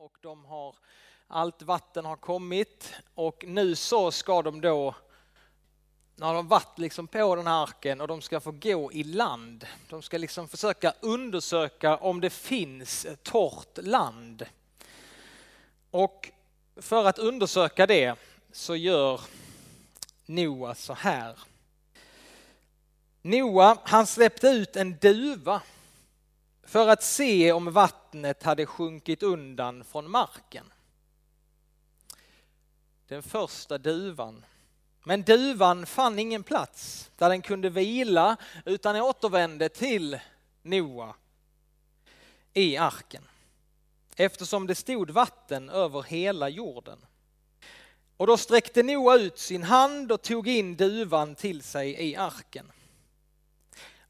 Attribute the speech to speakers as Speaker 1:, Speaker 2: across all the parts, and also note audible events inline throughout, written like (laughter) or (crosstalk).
Speaker 1: och de har, allt vatten har kommit och nu så ska de då, nu har de varit liksom på den här arken och de ska få gå i land, de ska liksom försöka undersöka om det finns torrt land. Och för att undersöka det så gör Noa så här. Noa, han släppte ut en duva för att se om vattnet hade sjunkit undan från marken. Den första duvan. Men duvan fann ingen plats där den kunde vila utan återvände till Noa i arken eftersom det stod vatten över hela jorden. Och då sträckte Noa ut sin hand och tog in duvan till sig i arken.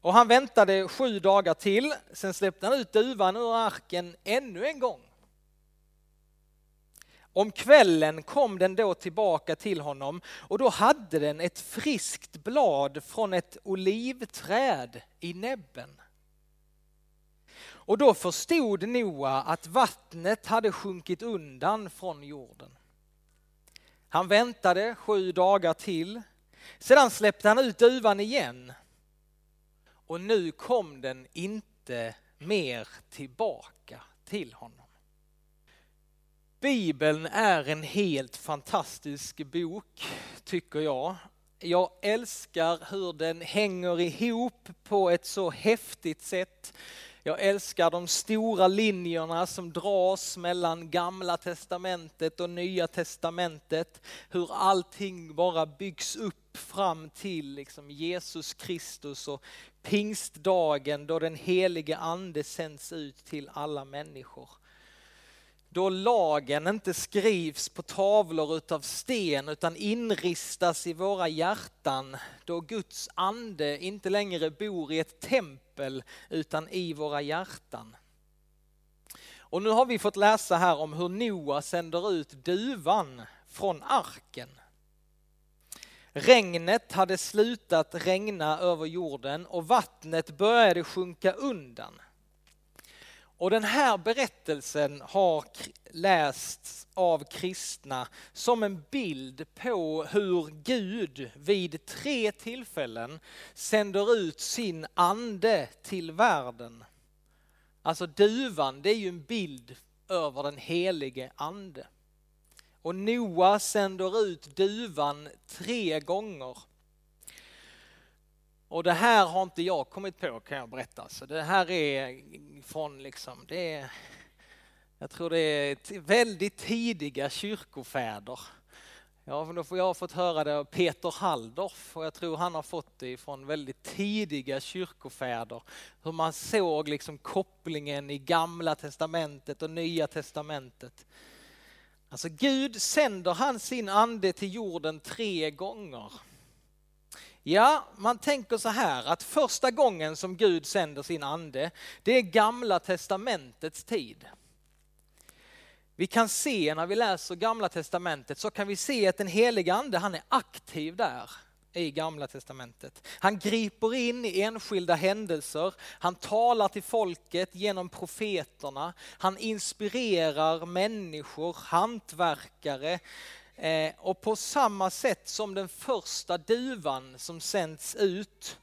Speaker 1: Och han väntade sju dagar till, sen släppte han ut duvan ur arken ännu en gång. Om kvällen kom den då tillbaka till honom och då hade den ett friskt blad från ett olivträd i näbben. Och då förstod Noa att vattnet hade sjunkit undan från jorden. Han väntade sju dagar till. Sedan släppte han ut duvan igen och nu kom den inte mer tillbaka till honom. Bibeln är en helt fantastisk bok, tycker jag. Jag älskar hur den hänger ihop på ett så häftigt sätt. Jag älskar de stora linjerna som dras mellan gamla testamentet och nya testamentet. Hur allting bara byggs upp fram till liksom Jesus Kristus och pingstdagen då den helige ande sänds ut till alla människor. Då lagen inte skrivs på tavlor utav sten utan inristas i våra hjärtan. Då Guds ande inte längre bor i ett tempel utan i våra hjärtan. Och nu har vi fått läsa här om hur Noa sänder ut duvan från arken. Regnet hade slutat regna över jorden och vattnet började sjunka undan. Och den här berättelsen har lästs av kristna som en bild på hur Gud vid tre tillfällen sänder ut sin ande till världen. Alltså duvan, det är ju en bild över den helige ande. Och Noa sänder ut duvan tre gånger. Och det här har inte jag kommit på kan jag berätta. Så det här är från liksom, det är, jag tror det är väldigt tidiga kyrkofäder. Ja, då får jag fått höra det av Peter Halldorf och jag tror han har fått det från väldigt tidiga kyrkofäder. Hur man såg liksom kopplingen i gamla testamentet och nya testamentet. Alltså Gud sänder han sin ande till jorden tre gånger. Ja, man tänker så här att första gången som Gud sänder sin ande, det är gamla testamentets tid. Vi kan se när vi läser gamla testamentet så kan vi se att den heliga ande han är aktiv där i gamla testamentet. Han griper in i enskilda händelser, han talar till folket genom profeterna, han inspirerar människor, hantverkare eh, och på samma sätt som den första duvan som sänds ut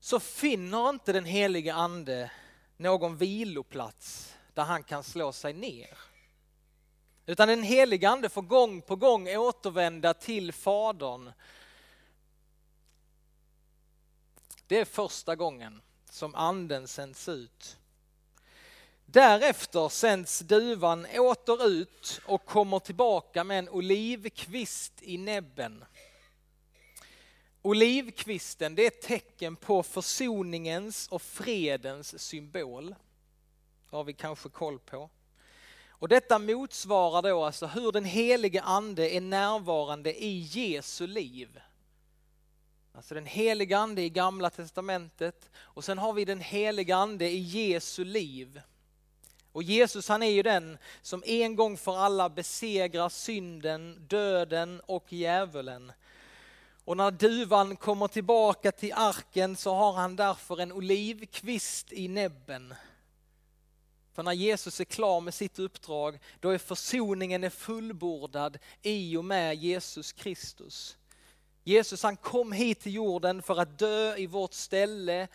Speaker 1: så finner inte den helige ande någon viloplats där han kan slå sig ner. Utan den helige ande får gång på gång återvända till Fadern Det är första gången som anden sänds ut. Därefter sänds duvan åter ut och kommer tillbaka med en olivkvist i näbben. Olivkvisten det är ett tecken på försoningens och fredens symbol. Det har vi kanske koll på. Och detta motsvarar då alltså hur den helige ande är närvarande i Jesu liv. Alltså den helige ande i gamla testamentet och sen har vi den helige ande i Jesu liv. Och Jesus han är ju den som en gång för alla besegrar synden, döden och djävulen. Och när duvan kommer tillbaka till arken så har han därför en olivkvist i näbben. För när Jesus är klar med sitt uppdrag, då är försoningen är fullbordad i och med Jesus Kristus. Jesus han kom hit till jorden för att dö i vårt ställe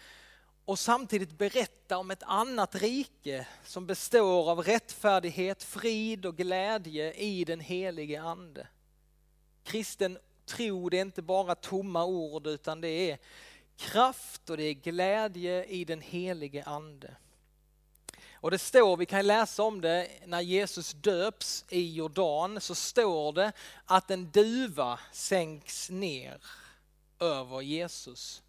Speaker 1: och samtidigt berätta om ett annat rike som består av rättfärdighet, frid och glädje i den helige Ande. Kristen tro det är inte bara tomma ord utan det är kraft och det är glädje i den helige Ande. Och det står, vi kan läsa om det, när Jesus döps i Jordan så står det att en duva sänks ner över Jesus.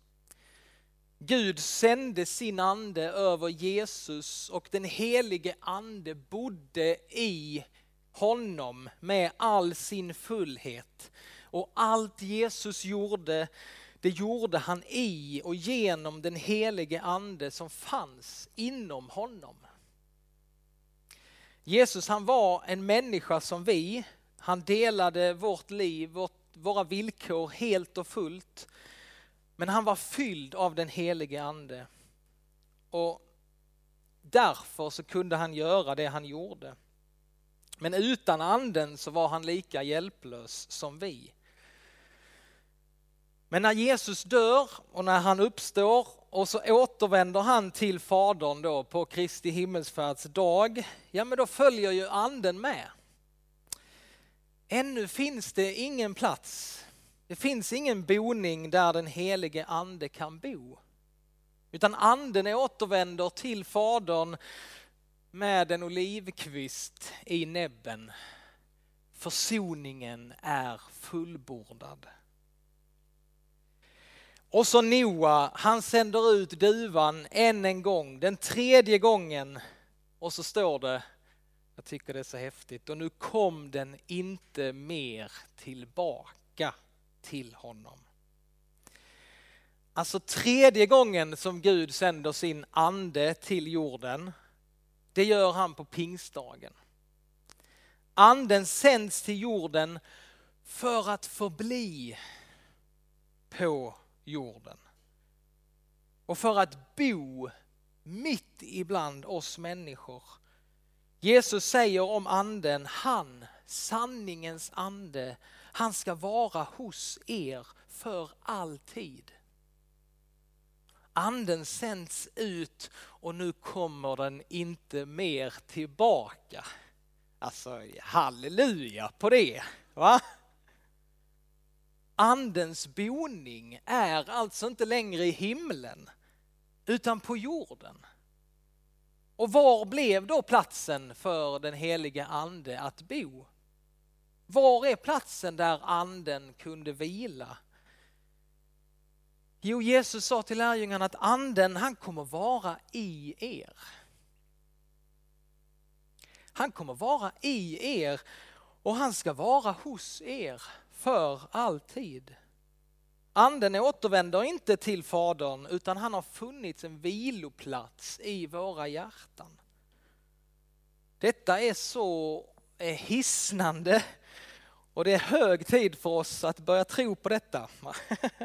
Speaker 1: Gud sände sin ande över Jesus och den helige ande bodde i honom med all sin fullhet. Och allt Jesus gjorde, det gjorde han i och genom den helige ande som fanns inom honom. Jesus han var en människa som vi. Han delade vårt liv, vårt, våra villkor helt och fullt. Men han var fylld av den helige ande. Och därför så kunde han göra det han gjorde. Men utan anden så var han lika hjälplös som vi. Men när Jesus dör och när han uppstår och så återvänder han till Fadern då på Kristi himmelsfärds dag, ja men då följer ju anden med. Ännu finns det ingen plats, det finns ingen boning där den helige ande kan bo. Utan anden återvänder till Fadern med en olivkvist i näbben. Försoningen är fullbordad. Och så Noa, han sänder ut duvan än en gång, den tredje gången. Och så står det, jag tycker det är så häftigt, och nu kom den inte mer tillbaka till honom. Alltså tredje gången som Gud sänder sin ande till jorden, det gör han på pingstdagen. Anden sänds till jorden för att förbli på jorden. Och för att bo mitt ibland oss människor. Jesus säger om anden, han, sanningens ande, han ska vara hos er för alltid. Anden sänds ut och nu kommer den inte mer tillbaka. Alltså halleluja på det. Va? Andens boning är alltså inte längre i himlen utan på jorden. Och var blev då platsen för den heliga ande att bo? Var är platsen där anden kunde vila? Jo, Jesus sa till lärjungarna att anden han kommer vara i er. Han kommer vara i er och han ska vara hos er för alltid. Anden återvänder inte till Fadern utan han har funnits en viloplats i våra hjärtan. Detta är så eh, hisnande och det är hög tid för oss att börja tro på detta.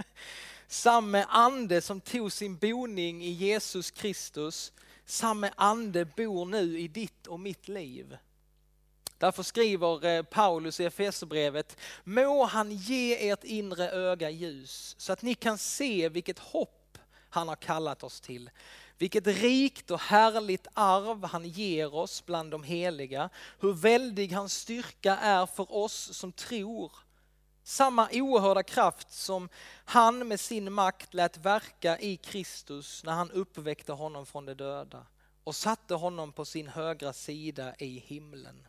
Speaker 1: (laughs) Samme ande som tog sin boning i Jesus Kristus, samme ande bor nu i ditt och mitt liv. Därför skriver eh, Paulus i Efesierbrevet, må han ge ert inre öga ljus så att ni kan se vilket hopp han har kallat oss till. Vilket rikt och härligt arv han ger oss bland de heliga. Hur väldig hans styrka är för oss som tror. Samma oerhörda kraft som han med sin makt lät verka i Kristus när han uppväckte honom från de döda och satte honom på sin högra sida i himlen.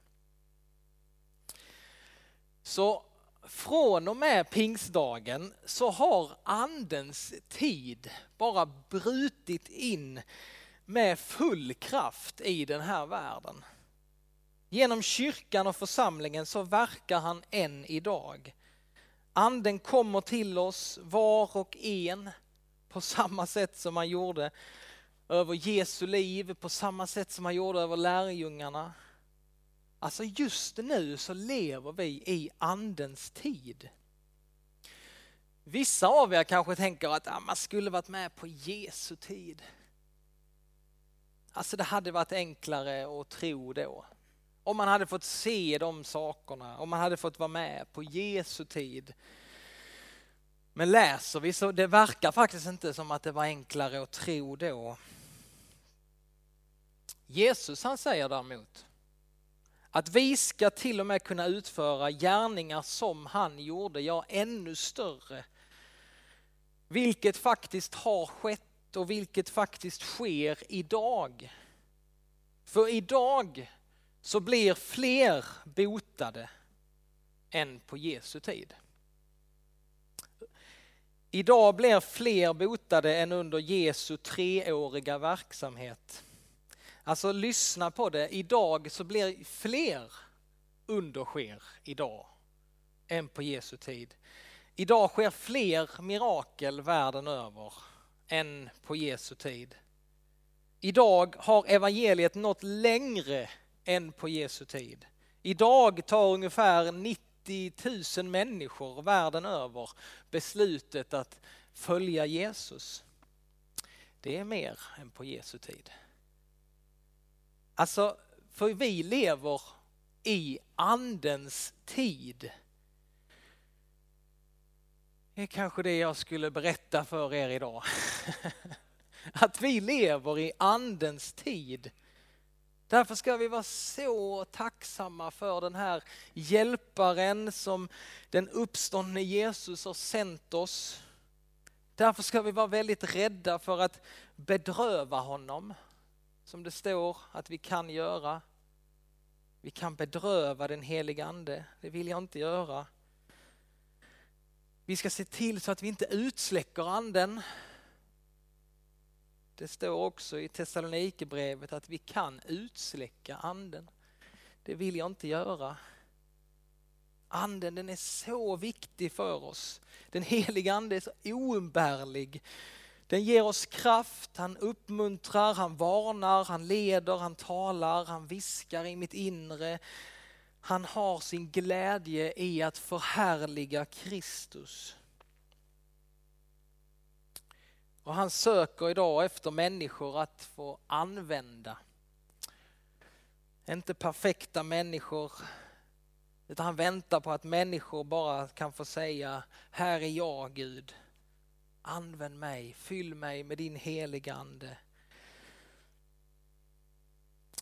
Speaker 1: Så från och med pingstdagen så har andens tid bara brutit in med full kraft i den här världen. Genom kyrkan och församlingen så verkar han än idag. Anden kommer till oss var och en på samma sätt som han gjorde över Jesu liv, på samma sätt som han gjorde över lärjungarna. Alltså just nu så lever vi i andens tid. Vissa av er kanske tänker att ah, man skulle varit med på Jesu tid. Alltså det hade varit enklare att tro då. Om man hade fått se de sakerna, om man hade fått vara med på Jesu tid. Men läser vi så det verkar faktiskt inte som att det var enklare att tro då. Jesus han säger däremot att vi ska till och med kunna utföra gärningar som han gjorde, ja ännu större. Vilket faktiskt har skett och vilket faktiskt sker idag. För idag så blir fler botade än på Jesu tid. Idag blir fler botade än under Jesu treåriga verksamhet. Alltså lyssna på det, idag så blir fler under sker idag än på Jesu tid. Idag sker fler mirakel världen över än på Jesu tid. Idag har evangeliet nått längre än på Jesu tid. Idag tar ungefär 90 000 människor världen över beslutet att följa Jesus. Det är mer än på Jesu tid. Alltså, för vi lever i andens tid. Det är kanske det jag skulle berätta för er idag. (laughs) Att vi lever i andens tid. Därför ska vi vara så tacksamma för den här hjälparen som den uppståndne Jesus har sänt oss. Därför ska vi vara väldigt rädda för att bedröva honom som det står att vi kan göra. Vi kan bedröva den heliga ande, det vill jag inte göra. Vi ska se till så att vi inte utsläcker anden. Det står också i Thessalonikerbrevet att vi kan utsläcka anden. Det vill jag inte göra. Anden den är så viktig för oss. Den heliga ande är så oumbärlig. Den ger oss kraft, han uppmuntrar, han varnar, han leder, han talar, han viskar i mitt inre. Han har sin glädje i att förhärliga Kristus. Och han söker idag efter människor att få använda. Inte perfekta människor, utan han väntar på att människor bara kan få säga, här är jag Gud. Använd mig, fyll mig med din heligande.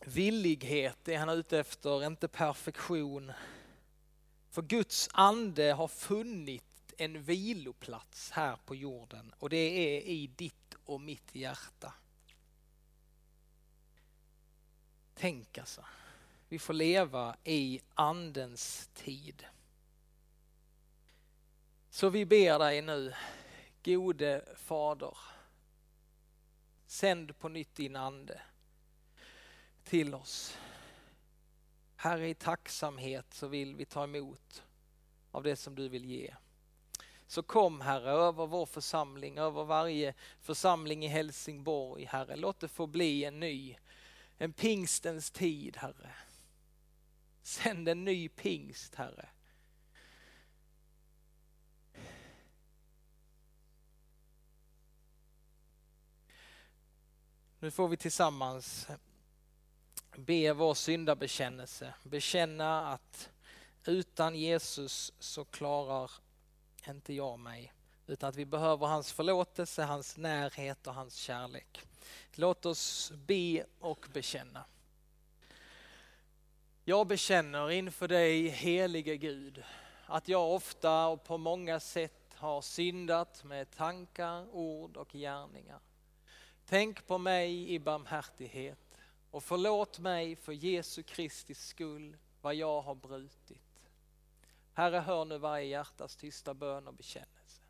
Speaker 1: Villighet är han ute efter, inte perfektion. För Guds ande har funnit en viloplats här på jorden och det är i ditt och mitt hjärta. Tänk alltså, vi får leva i andens tid. Så vi ber dig nu, gode Fader, sänd på nytt din ande till oss. Herre, i tacksamhet så vill vi ta emot av det som du vill ge. Så kom Herre över vår församling, över varje församling i Helsingborg, Herre. Låt det få bli en ny, en pingstens tid, Herre. Sänd en ny pingst, Herre. Nu får vi tillsammans be vår syndabekännelse. Bekänna att utan Jesus så klarar inte jag mig. Utan att vi behöver hans förlåtelse, hans närhet och hans kärlek. Låt oss be och bekänna. Jag bekänner inför dig helige Gud att jag ofta och på många sätt har syndat med tankar, ord och gärningar. Tänk på mig i barmhärtighet och förlåt mig för Jesu Kristi skull vad jag har brutit. Herre, hör nu varje hjärtas tysta bön och bekännelse.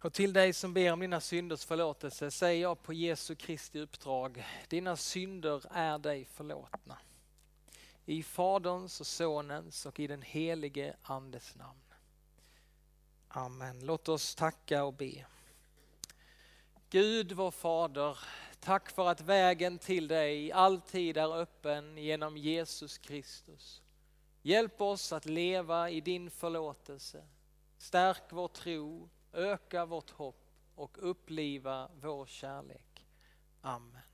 Speaker 1: Och till dig som ber om dina synders förlåtelse säger jag på Jesu Kristi uppdrag, dina synder är dig förlåtna. I Faderns och Sonens och i den helige Andes namn. Amen. Låt oss tacka och be. Gud vår Fader, tack för att vägen till dig alltid är öppen genom Jesus Kristus. Hjälp oss att leva i din förlåtelse. Stärk vår tro, öka vårt hopp och uppliva vår kärlek. Amen.